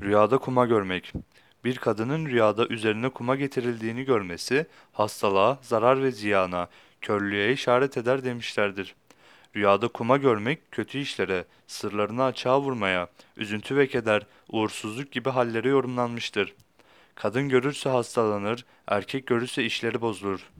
Rüyada kuma görmek. Bir kadının rüyada üzerine kuma getirildiğini görmesi, hastalığa, zarar ve ziyana, körlüğe işaret eder demişlerdir. Rüyada kuma görmek, kötü işlere, sırlarını açığa vurmaya, üzüntü ve keder, uğursuzluk gibi hallere yorumlanmıştır. Kadın görürse hastalanır, erkek görürse işleri bozulur.